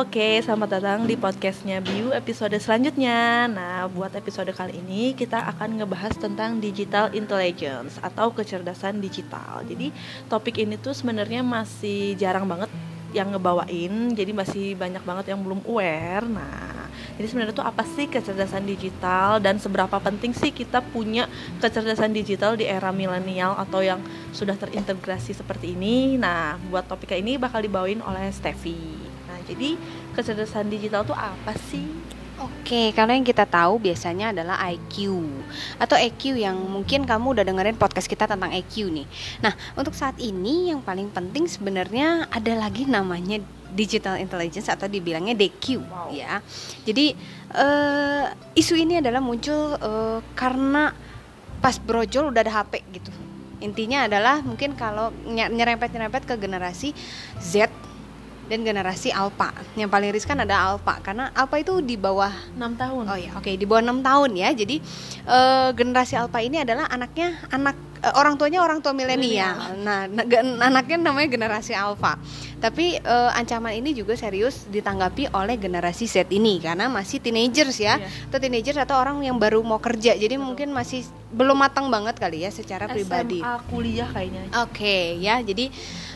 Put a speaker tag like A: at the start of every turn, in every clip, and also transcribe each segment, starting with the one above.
A: oke, selamat datang di podcastnya Biu episode selanjutnya. Nah, buat episode kali ini kita akan ngebahas tentang digital intelligence atau kecerdasan digital. Jadi topik ini tuh sebenarnya masih jarang banget yang ngebawain Jadi masih banyak banget yang belum aware. Nah, jadi sebenarnya tuh apa sih kecerdasan digital dan seberapa penting sih kita punya kecerdasan digital di era milenial atau yang sudah terintegrasi seperti ini? Nah, buat topik ini bakal dibawain oleh Steffi. Jadi kecerdasan digital tuh apa sih?
B: Oke, kalau yang kita tahu biasanya adalah IQ atau EQ yang mungkin kamu udah dengerin podcast kita tentang EQ nih. Nah, untuk saat ini yang paling penting sebenarnya ada lagi namanya digital intelligence atau dibilangnya DQ wow. ya. Jadi uh, isu ini adalah muncul uh, karena pas brojol udah ada HP gitu. Intinya adalah mungkin kalau nyerempet-nyerempet ke generasi Z dan generasi alpha. Yang paling riskan ada alpha karena alpha itu di bawah
A: 6 tahun.
B: Oh ya, oke, okay, di bawah 6 tahun ya. Jadi uh, generasi alpha ini adalah anaknya anak uh, orang tuanya orang tua milenial. Nah, anaknya namanya generasi alpha. Tapi uh, ancaman ini juga serius ditanggapi oleh generasi Z ini karena masih teenagers ya, yeah. atau teenagers atau orang yang baru mau kerja. Jadi Betul. mungkin masih belum matang banget kali ya secara SMA pribadi.
A: kuliah kayaknya.
B: Oke, okay, ya. Jadi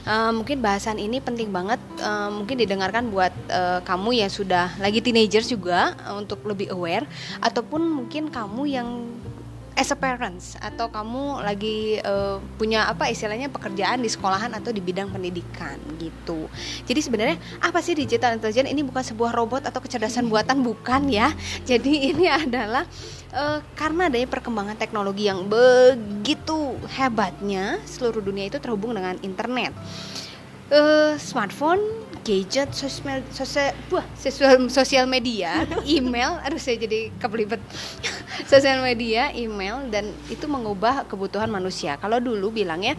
B: uh, mungkin bahasan ini penting banget uh, mungkin didengarkan buat uh, kamu yang sudah lagi teenagers juga uh, untuk lebih aware ataupun mungkin kamu yang as a parents atau kamu lagi uh, punya apa istilahnya pekerjaan di sekolahan atau di bidang pendidikan gitu. Jadi sebenarnya apa sih digital intelligence? Ini bukan sebuah robot atau kecerdasan buatan bukan ya. Jadi ini adalah uh, karena adanya perkembangan teknologi yang begitu hebatnya seluruh dunia itu terhubung dengan internet. Uh, smartphone gadget sosial sosial buah sosial sosial media email aduh saya jadi kebelibet sosial media email dan itu mengubah kebutuhan manusia. Kalau dulu bilangnya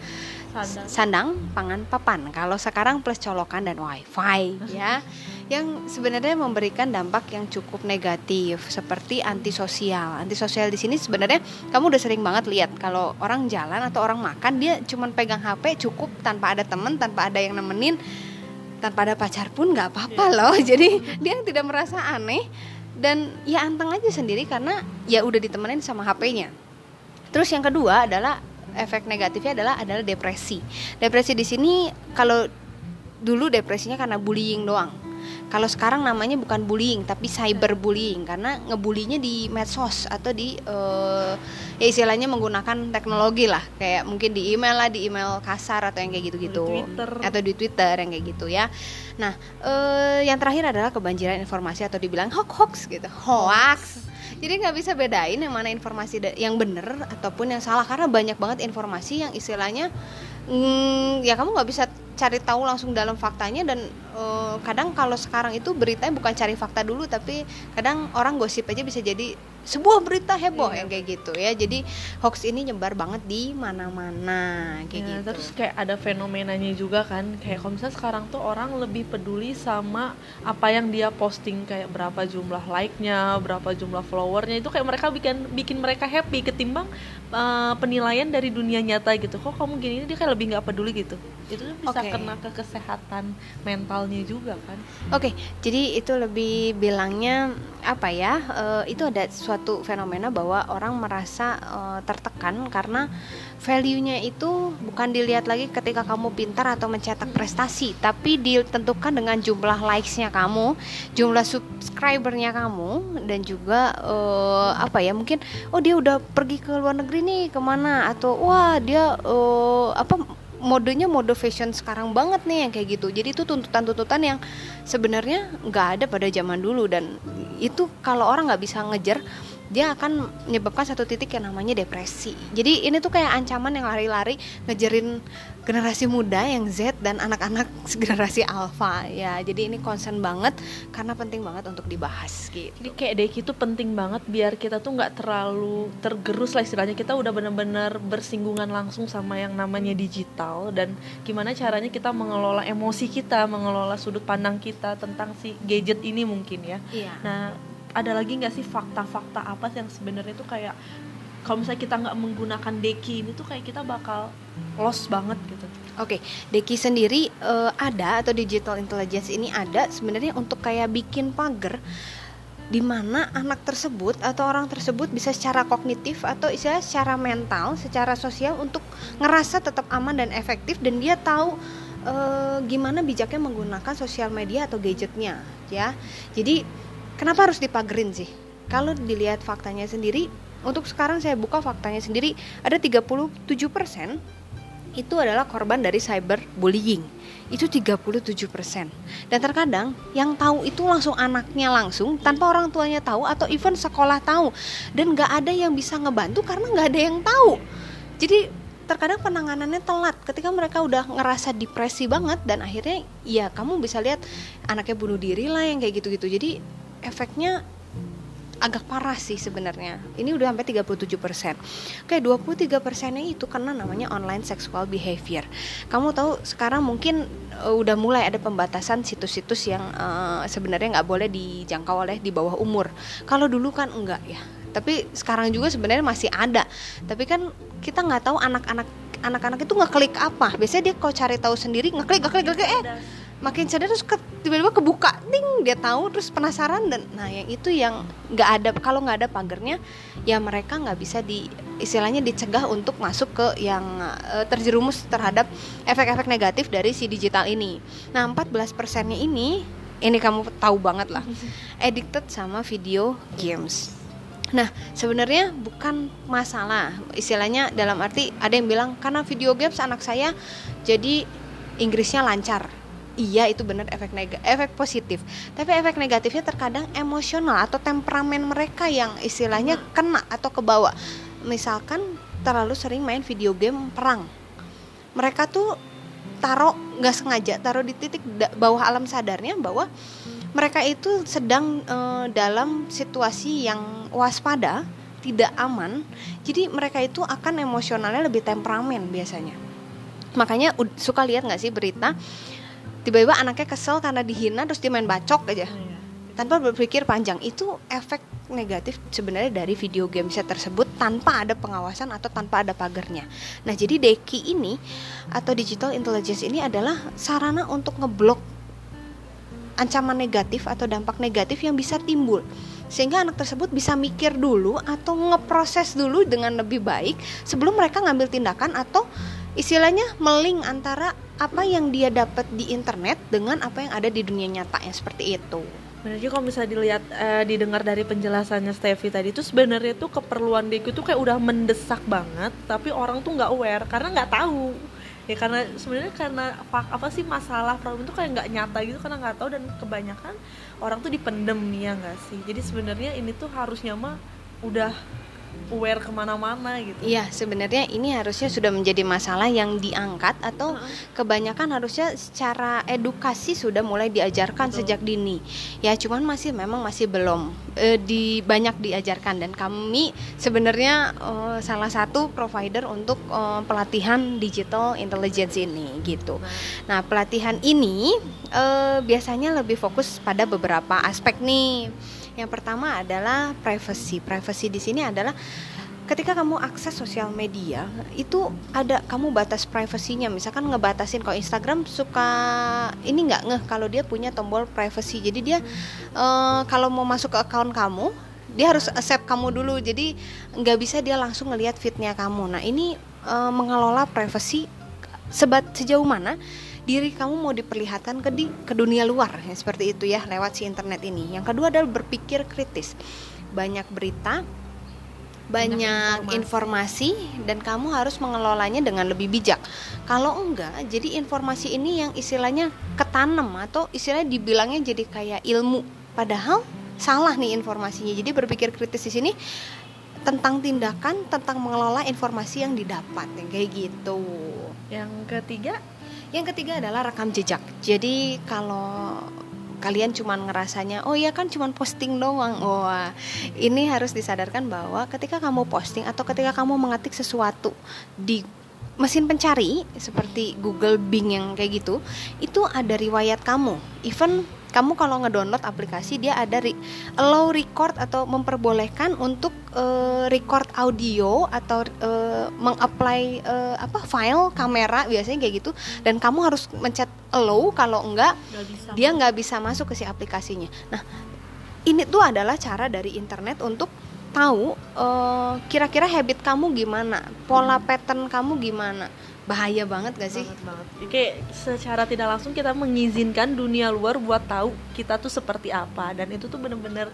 B: sandang, sandang pangan papan. Kalau sekarang plus colokan dan wifi ya. Yang sebenarnya memberikan dampak yang cukup negatif seperti antisosial. Antisosial di sini sebenarnya kamu udah sering banget lihat kalau orang jalan atau orang makan dia cuma pegang HP cukup tanpa ada temen, tanpa ada yang nemenin tanpa ada pacar pun nggak apa-apa yeah. loh. Jadi dia tidak merasa aneh. Dan ya anteng aja sendiri karena ya udah ditemenin sama HP-nya terus yang kedua adalah efek negatifnya adalah adalah depresi. Depresi di sini kalau dulu depresinya karena bullying doang kalau sekarang namanya bukan bullying tapi cyberbullying. Karena ngebulinya di medsos atau di uh, ya istilahnya menggunakan teknologi lah. Kayak mungkin di email lah di email kasar atau yang kayak gitu-gitu. Atau di Twitter yang kayak gitu ya. Nah uh, yang terakhir adalah kebanjiran informasi atau dibilang hoax hoax gitu. Hoax. Jadi nggak bisa bedain yang mana informasi yang benar ataupun yang salah. Karena banyak banget informasi yang istilahnya mm, ya kamu nggak bisa cari tahu langsung dalam faktanya dan uh, kadang kalau sekarang itu beritanya bukan cari fakta dulu tapi kadang orang gosip aja bisa jadi sebuah berita heboh iya. yang kayak gitu ya. Jadi hoax ini nyebar banget di mana-mana kayak ya, gitu.
A: terus kayak ada fenomenanya juga kan. Kayak kalau misalnya sekarang tuh orang lebih peduli sama apa yang dia posting kayak berapa jumlah like-nya berapa jumlah followernya. Itu kayak mereka bikin bikin mereka happy ketimbang uh, penilaian dari dunia nyata gitu. Kok kamu gini? Dia kayak lebih nggak peduli gitu. Itu bisa okay. kena ke kesehatan mentalnya juga kan.
B: Oke okay, jadi itu lebih bilangnya apa ya uh, itu ada suatu fenomena bahwa orang merasa uh, tertekan karena value-nya itu bukan dilihat lagi ketika kamu pintar atau mencetak prestasi tapi ditentukan dengan jumlah likes-nya kamu jumlah subscribernya kamu dan juga uh, apa ya mungkin oh dia udah pergi ke luar negeri nih ke mana? Atau wah dia uh, apa modenya mode fashion sekarang banget nih yang kayak gitu. Jadi itu tuntutan-tuntutan yang sebenarnya nggak ada pada zaman dulu. Dan itu kalau orang nggak bisa ngejar dia akan menyebabkan satu titik yang namanya depresi. Jadi ini tuh kayak ancaman yang lari-lari ngejerin generasi muda yang Z dan anak-anak generasi alpha ya. Jadi ini concern banget karena penting banget untuk dibahas gitu.
A: Jadi kayak Deki itu penting banget biar kita tuh nggak terlalu tergerus lah istilahnya. Kita udah benar-benar bersinggungan langsung sama yang namanya digital dan gimana caranya kita mengelola emosi kita, mengelola sudut pandang kita tentang si gadget ini mungkin ya.
B: Iya.
A: Nah ada lagi nggak sih fakta-fakta apa yang sebenarnya itu kayak kalau misalnya kita nggak menggunakan deki ini tuh kayak kita bakal lost banget gitu
B: Oke, Deki sendiri uh, ada atau digital intelligence ini ada sebenarnya untuk kayak bikin pagar di mana anak tersebut atau orang tersebut bisa secara kognitif atau istilah secara mental, secara sosial untuk ngerasa tetap aman dan efektif dan dia tahu uh, gimana bijaknya menggunakan sosial media atau gadgetnya, ya. Jadi kenapa harus dipagerin sih? Kalau dilihat faktanya sendiri, untuk sekarang saya buka faktanya sendiri ada 37% itu adalah korban dari cyberbullying. Itu 37% dan terkadang yang tahu itu langsung anaknya langsung tanpa orang tuanya tahu atau even sekolah tahu. Dan nggak ada yang bisa ngebantu karena nggak ada yang tahu. Jadi terkadang penanganannya telat. Ketika mereka udah ngerasa depresi banget dan akhirnya ya kamu bisa lihat anaknya bunuh diri lah yang kayak gitu-gitu. Jadi efeknya agak parah sih sebenarnya. Ini udah sampai 37%. Kayak 23 persennya itu karena namanya online sexual behavior. Kamu tahu sekarang mungkin uh, udah mulai ada pembatasan situs-situs yang uh, sebenarnya nggak boleh dijangkau oleh di bawah umur. Kalau dulu kan enggak ya. Tapi sekarang juga sebenarnya masih ada. Tapi kan kita nggak tahu anak-anak anak-anak itu ngeklik apa. Biasanya dia kalau cari tahu sendiri ngeklik ngeklik ngeklik eh makin sadar terus ke, tiba-tiba kebuka. Ting dia tahu terus penasaran dan nah yang itu yang nggak ada kalau nggak ada pagernya ya mereka nggak bisa di istilahnya dicegah untuk masuk ke yang uh, terjerumus terhadap efek-efek negatif dari si digital ini. Nah 14 persennya ini ini kamu tahu banget lah addicted sama video games. Nah, sebenarnya bukan masalah. Istilahnya dalam arti ada yang bilang karena video games anak saya jadi Inggrisnya lancar iya itu benar efek negatif efek positif. Tapi efek negatifnya terkadang emosional atau temperamen mereka yang istilahnya kena atau kebawa misalkan terlalu sering main video game perang. Mereka tuh taruh nggak sengaja taruh di titik bawah alam sadarnya bahwa mereka itu sedang uh, dalam situasi yang waspada tidak aman. Jadi mereka itu akan emosionalnya lebih temperamen biasanya. Makanya suka lihat nggak sih berita tiba-tiba anaknya kesel karena dihina terus dia main bacok aja iya. tanpa berpikir panjang itu efek negatif sebenarnya dari video game set tersebut tanpa ada pengawasan atau tanpa ada pagarnya. Nah, jadi Deki ini atau digital intelligence ini adalah sarana untuk ngeblok ancaman negatif atau dampak negatif yang bisa timbul sehingga anak tersebut bisa mikir dulu atau ngeproses dulu dengan lebih baik sebelum mereka ngambil tindakan atau istilahnya meling antara apa yang dia dapat di internet dengan apa yang ada di dunia nyata yang seperti itu.
A: Benar juga kalau misalnya dilihat uh, didengar dari penjelasannya Stevie tadi itu sebenarnya tuh keperluan Deku tuh kayak udah mendesak banget tapi orang tuh nggak aware karena nggak tahu ya karena sebenarnya karena apa sih masalah problem itu kayak nggak nyata gitu karena nggak tahu dan kebanyakan orang tuh dipendem ya nggak sih jadi sebenarnya ini tuh harusnya mah udah aware ke mana-mana gitu.
B: Iya, sebenarnya ini harusnya sudah menjadi masalah yang diangkat atau kebanyakan harusnya secara edukasi sudah mulai diajarkan Betul. sejak dini. Ya, cuman masih memang masih belum e, di banyak diajarkan dan kami sebenarnya e, salah satu provider untuk e, pelatihan digital intelligence ini gitu. Nah, pelatihan ini e, biasanya lebih fokus pada beberapa aspek nih yang pertama adalah privacy. Privacy di sini adalah ketika kamu akses sosial media itu ada kamu batas privasinya misalkan ngebatasin kalau Instagram suka ini nggak ngeh kalau dia punya tombol privacy. Jadi dia uh, kalau mau masuk ke account kamu dia harus accept kamu dulu. Jadi nggak bisa dia langsung ngelihat fitnya kamu. Nah ini uh, mengelola privacy sebat sejauh mana diri kamu mau diperlihatkan ke di ke dunia luar ya seperti itu ya lewat si internet ini. Yang kedua adalah berpikir kritis. Banyak berita, banyak, informasi. informasi dan kamu harus mengelolanya dengan lebih bijak. Kalau enggak, jadi informasi ini yang istilahnya ketanam atau istilahnya dibilangnya jadi kayak ilmu. Padahal salah nih informasinya. Jadi berpikir kritis di sini tentang tindakan, tentang mengelola informasi yang didapat, yang kayak gitu.
A: Yang ketiga
B: yang ketiga adalah rekam jejak. Jadi kalau kalian cuma ngerasanya oh iya kan cuma posting doang. Wah, ini harus disadarkan bahwa ketika kamu posting atau ketika kamu mengetik sesuatu di mesin pencari seperti Google Bing yang kayak gitu, itu ada riwayat kamu. Even kamu kalau ngedownload aplikasi dia ada re allow record atau memperbolehkan untuk uh, record audio atau uh, mengapply uh, apa file kamera biasanya kayak gitu dan kamu harus mencet allow kalau enggak
A: Nggak bisa.
B: dia nggak bisa masuk ke si aplikasinya. Nah, ini tuh adalah cara dari internet untuk tahu kira-kira habit kamu gimana, pola pattern kamu gimana. Bahaya banget gak sih?
A: banget banget Jadi kayak secara tidak langsung kita mengizinkan dunia luar buat tahu kita tuh seperti apa dan itu tuh bener-bener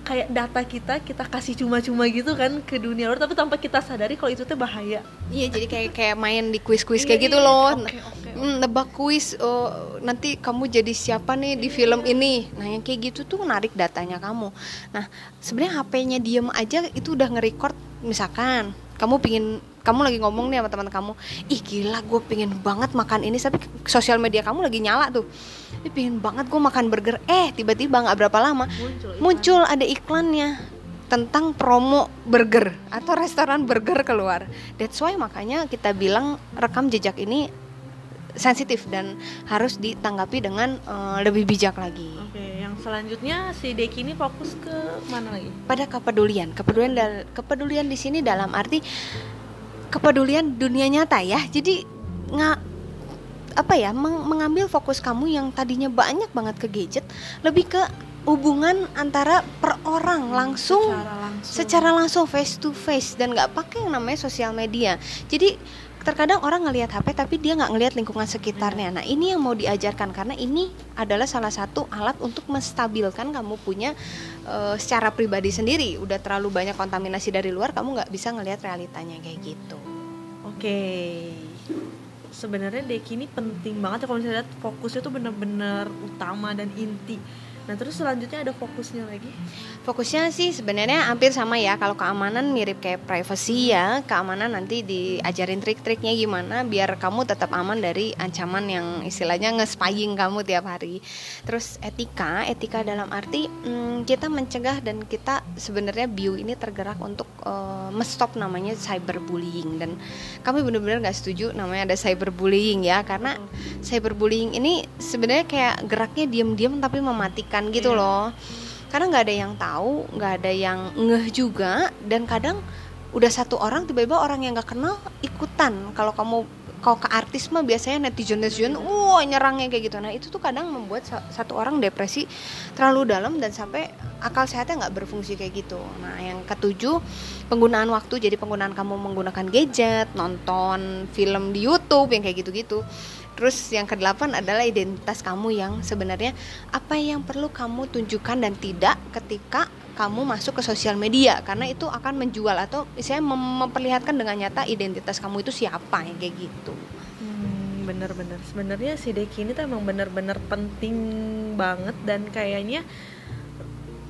A: kayak data kita kita kasih cuma-cuma gitu kan ke dunia luar tapi tanpa kita sadari kalau itu tuh bahaya
B: Iya, jadi kayak kayak main di kuis-kuis
A: Iya,
B: kayak gitu
A: iya.
B: loh.
A: Oke, oke,
B: Hmm, nebak kuis oh, nanti kamu jadi siapa nih di film ini. Nah, yang kayak gitu tuh narik datanya kamu. Nah, sebenarnya HP-nya diem aja itu udah nge-record misalkan kamu pingin kamu lagi ngomong nih sama teman kamu, ih gila gue pengen banget makan ini, tapi sosial media kamu lagi nyala tuh, ih pengen banget gue makan burger, eh tiba-tiba nggak berapa lama
A: muncul iklan.
B: muncul ada iklannya tentang promo burger atau restoran burger keluar. That's why makanya kita bilang rekam jejak ini sensitif dan harus ditanggapi dengan eh, lebih bijak lagi.
A: oke yang selanjutnya si Deki ini fokus ke mana lagi
B: Pada kepedulian, kepedulian kepedulian di sini dalam arti kepedulian dunia nyata ya. Jadi nggak apa ya meng- mengambil fokus kamu yang tadinya banyak banget ke gadget lebih ke hubungan antara per orang langsung
A: secara langsung
B: secara langsung face to face dan nggak pakai yang namanya sosial media jadi terkadang orang ngelihat HP tapi dia nggak ngelihat lingkungan sekitarnya nah ini yang mau diajarkan karena ini adalah salah satu alat untuk menstabilkan kamu punya eh, secara pribadi sendiri udah terlalu banyak kontaminasi dari luar kamu nggak bisa ngelihat realitanya kayak gitu
A: Oke. Sebenarnya Deki ini penting banget ya kalau misalnya fokusnya tuh bener-bener utama dan inti. Nah terus selanjutnya ada fokusnya lagi.
B: Fokusnya sih sebenarnya hampir sama ya. Kalau keamanan mirip kayak privacy ya. Keamanan nanti diajarin trik-triknya gimana biar kamu tetap aman dari ancaman yang istilahnya nge-spying kamu tiap hari. Terus etika, etika dalam arti hmm, kita mencegah dan kita sebenarnya bio ini tergerak untuk eh, menstop namanya cyberbullying dan kami benar-benar nggak setuju namanya ada cyberbullying ya karena cyberbullying ini sebenarnya kayak geraknya diam-diam tapi mematikan gitu
A: Iya.
B: loh. Karena nggak ada yang tahu nggak ada yang ngeh juga dan kadang udah satu orang tiba-tiba orang yang nggak kenal ikutan. Kalau kamu kalau ke artis mah biasanya netizen netizen wah nyerangnya kayak gitu. Nah itu tuh kadang membuat sa- satu orang depresi terlalu dalam dan sampai akal sehatnya nggak berfungsi kayak gitu. Nah yang ketujuh penggunaan waktu. Jadi penggunaan kamu menggunakan gadget nonton film di YouTube yang kayak gitu-gitu Terus yang kedelapan adalah identitas kamu yang sebenarnya apa yang perlu kamu tunjukkan dan tidak ketika kamu masuk ke sosial media karena itu akan menjual atau mem- memperlihatkan dengan nyata identitas kamu itu siapa yang kayak gitu.
A: Hmm, bener-bener. Sebenarnya si Deki ini tuh emang bener-bener penting banget dan kayaknya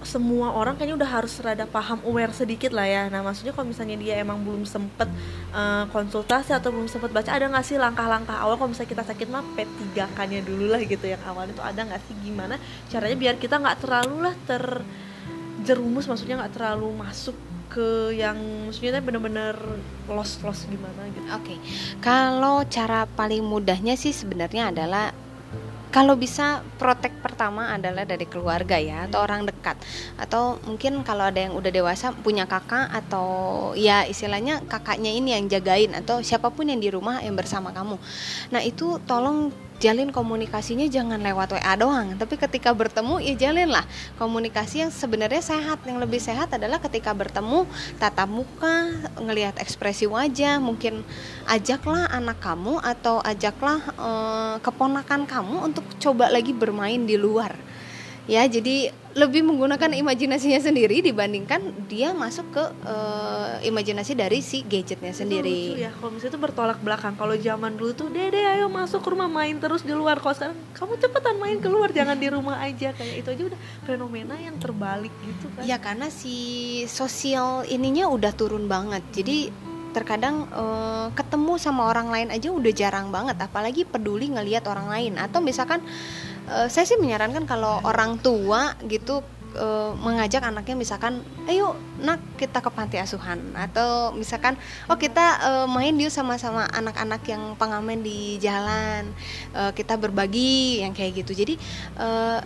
A: semua orang kayaknya udah harus rada paham aware sedikit lah ya. Nah maksudnya kalau misalnya dia emang belum sempet eh, konsultasi atau belum sempet baca ada nggak sih langkah-langkah awal kalau misalnya kita sakit mah P3 kannya dulu lah gitu yang awalnya tuh ada nggak sih gimana caranya biar kita nggak terlalu lah terjerumus maksudnya nggak terlalu masuk ke yang maksudnya bener-bener lost lost gimana gitu.
B: Oke. Kalau cara paling mudahnya sih sebenarnya adalah kalau bisa protek pertama adalah dari keluarga ya atau orang dekat. Atau mungkin kalau ada yang udah dewasa punya kakak atau ya istilahnya kakaknya ini yang jagain atau siapa pun yang di rumah yang bersama kamu. Nah itu tolong jalin komunikasinya jangan lewat WA doang tapi ketika bertemu ya jalinlah. Komunikasi yang sebenarnya sehat yang lebih sehat adalah ketika bertemu tatap muka ngelihat ekspresi wajah mungkin ajaklah anak kamu atau ajaklah eh, keponakan kamu untuk coba lagi bermain di luar ya jadi lebih menggunakan imajinasinya sendiri dibandingkan dia masuk ke eh, imajinasi dari si gadgetnya
A: Itu lucu
B: sendiri
A: ya kalau misalnya itu bertolak belakang. Kalau zaman dulu tuh dede ayo masuk ke rumah main terus di luar kalau sekarang kamu cepetan main keluar jangan di rumah aja. Kayak itu aja udah fenomena yang terbalik gitu kan.
B: Ya karena si sosial ininya udah turun banget. Jadi terkadang eh, ketemu sama orang lain aja udah jarang banget, apalagi peduli ngelihat orang lain. Atau misalkan eh, saya sih menyarankan kalau orang tua gitu eh, mengajak anaknya misalkan, ayo nak kita ke panti asuhan atau misalkan oh kita eh, main yuk sama-sama anak-anak yang pengamen di jalan, Eh, kita berbagi yang kayak gitu. Jadi eh,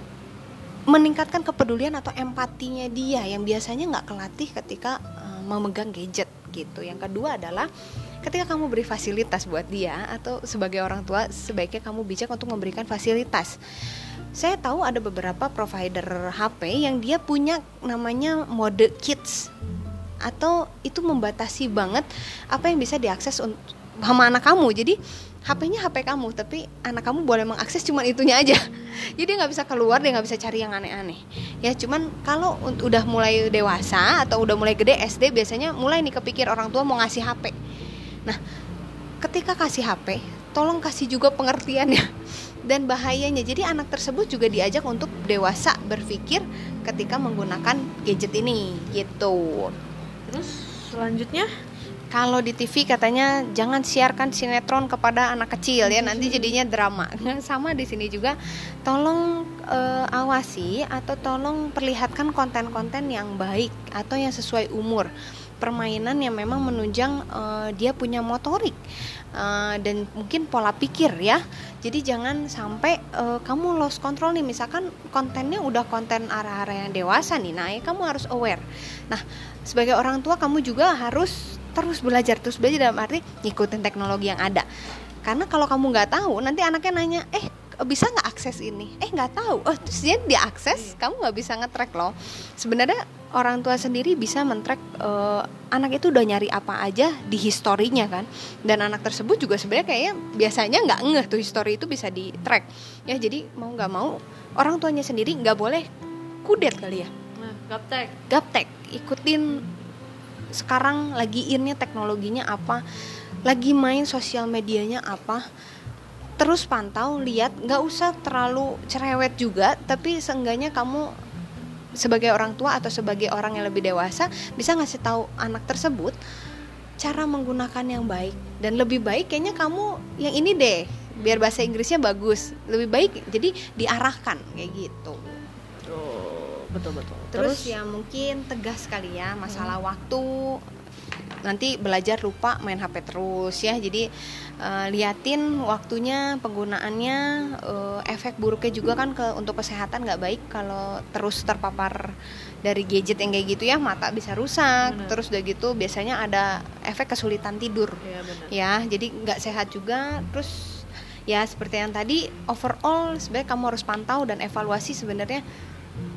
B: meningkatkan kepedulian atau empatinya dia yang biasanya nggak kelatih ketika uh, memegang gadget gitu. Yang kedua adalah ketika kamu beri fasilitas buat dia atau sebagai orang tua sebaiknya kamu bijak untuk memberikan fasilitas. Saya tahu ada beberapa provider HP yang dia punya namanya mode kids atau itu membatasi banget apa yang bisa diakses sama anak kamu. Jadi HP-nya HP kamu tapi anak kamu boleh mengakses cuma itunya aja jadi nggak bisa keluar dia nggak bisa cari yang aneh-aneh ya cuman kalau udah mulai dewasa atau udah mulai gede SD biasanya mulai nih kepikir orang tua mau ngasih HP nah ketika kasih HP tolong kasih juga pengertiannya dan bahayanya. Jadi anak tersebut juga diajak untuk dewasa berpikir ketika menggunakan gadget ini gitu.
A: Terus selanjutnya?
B: Kalau di TV katanya jangan siarkan sinetron kepada anak kecil ya. Nanti jadinya drama. Sama di sini juga tolong uh, awasi atau tolong perlihatkan konten-konten yang baik atau yang sesuai umur permainan yang memang menunjang uh, dia punya motorik uh, dan mungkin pola pikir ya. Jadi jangan sampai uh, kamu lost control nih. Misalkan kontennya udah konten arah-arah yang dewasa nih nah ya kamu harus aware. Nah sebagai orang tua kamu juga harus terus belajar terus belajar dalam arti ngikutin teknologi yang ada. Karena kalau kamu nggak tahu nanti anaknya nanya eh bisa nggak akses ini? Eh nggak tahu. Oh terus dia diakses? Kamu nggak bisa ngetrack loh. Sebenarnya orang tua sendiri bisa mentrack uh, anak itu udah nyari apa aja di historinya kan. Dan anak tersebut juga sebenarnya kayaknya biasanya nggak ngeh tuh history itu bisa di track ya jadi mau nggak mau orang tuanya sendiri nggak boleh kudet kali ya.
A: Nah, gaptek.
B: Gaptek. Ikutin sekarang lagi innya teknologinya apa lagi main sosial medianya apa terus pantau lihat. Nggak usah terlalu cerewet juga tapi seenggaknya kamu sebagai orang tua atau sebagai orang yang lebih dewasa bisa ngasih tahu anak tersebut cara menggunakan yang baik. Dan lebih baik kayaknya kamu yang ini deh biar bahasa Inggrisnya bagus. Lebih baik jadi diarahkan kayak gitu.
A: Betul betul
B: terus, terus? ya mungkin tegas sekali ya masalah hmm. waktu nanti belajar lupa main HP terus ya. Jadi uh, liatin waktunya penggunaannya uh, efek buruknya juga kan ke untuk kesehatan nggak baik kalau terus terpapar dari gadget yang kayak gitu ya mata bisa rusak. Bener. terus udah gitu biasanya ada efek kesulitan tidur. Ya, ya jadi nggak sehat juga. Terus ya seperti yang tadi overall sebenarnya kamu harus pantau dan evaluasi sebenarnya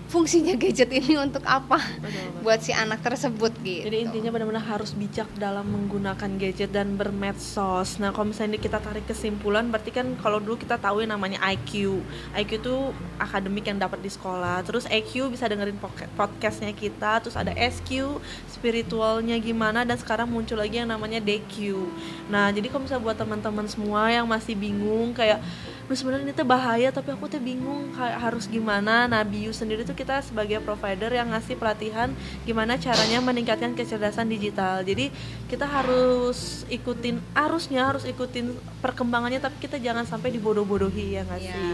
B: fungsinya gadget ini untuk apa betul, betul. buat si anak tersebut gitu.
A: Jadi intinya benar-benar harus bijak dalam menggunakan gadget dan bermedsos. Nah, kalau misalnya kita tarik kesimpulan berarti kan kalau dulu kita tahu yang namanya IQ. IQ itu akademik yang dapat di sekolah. Terus EQ bisa dengerin podcastnya kita. Terus ada SQ spiritualnya gimana dan sekarang muncul lagi yang namanya DQ. Nah, jadi kalau misalnya buat teman-teman semua yang masih bingung kayak sebenarnya ini tuh bahaya tapi aku tuh bingung harus gimana. Nah Biu sendiri tuh kita sebagai provider yang ngasih pelatihan gimana caranya meningkatkan kecerdasan digital. Jadi kita harus ikutin arusnya harus ikutin perkembangannya tapi kita jangan sampai dibodoh-bodohi ya nggak yeah. sih?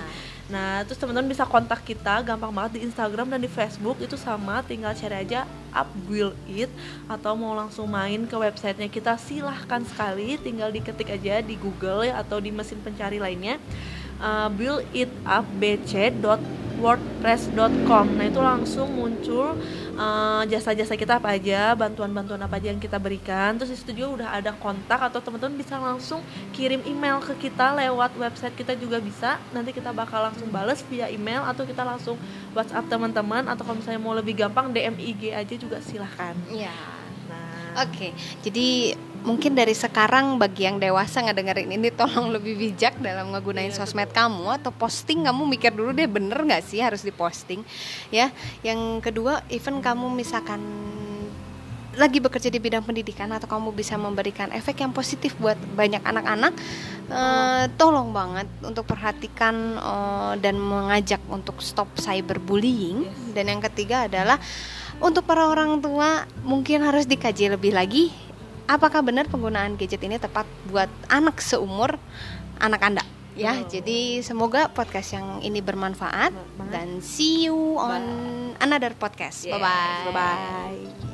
A: Nah, terus teman-teman bisa kontak kita gampang banget di Instagram dan di Facebook itu sama, tinggal cari aja up will it atau mau langsung main ke websitenya kita silahkan sekali, tinggal diketik aja di Google ya atau di mesin pencari lainnya uh, builditupbc.wordpress.com nah itu langsung muncul uh, jasa-jasa kita apa aja bantuan-bantuan apa aja yang kita berikan. Terus di situ juga udah ada kontak atau teman-teman bisa langsung kirim email ke kita lewat website kita juga bisa. Nanti kita bakal langsung bales via email atau kita langsung WhatsApp teman-teman. Atau kalau misalnya mau lebih gampang DM IG aja juga silahkan.
B: Ya nah. Oke okay. jadi mungkin dari sekarang bagi yang dewasa ngedengerin ini tolong lebih bijak dalam ngegunain yeah, sosmed betul. kamu atau posting kamu mikir dulu deh bener nggak sih harus diposting ya yang kedua even kamu misalkan lagi bekerja di bidang pendidikan atau kamu bisa memberikan efek yang positif buat banyak anak-anak uh, tolong banget untuk perhatikan uh, dan mengajak untuk stop cyberbullying yes. dan yang ketiga adalah untuk para orang tua mungkin harus dikaji lebih lagi apakah benar penggunaan gadget ini tepat buat anak seumur anak Anda? Ya, oh. jadi semoga podcast yang ini bermanfaat dan see you on Bye. another podcast. Yes. Bye bye.
A: Bye bye.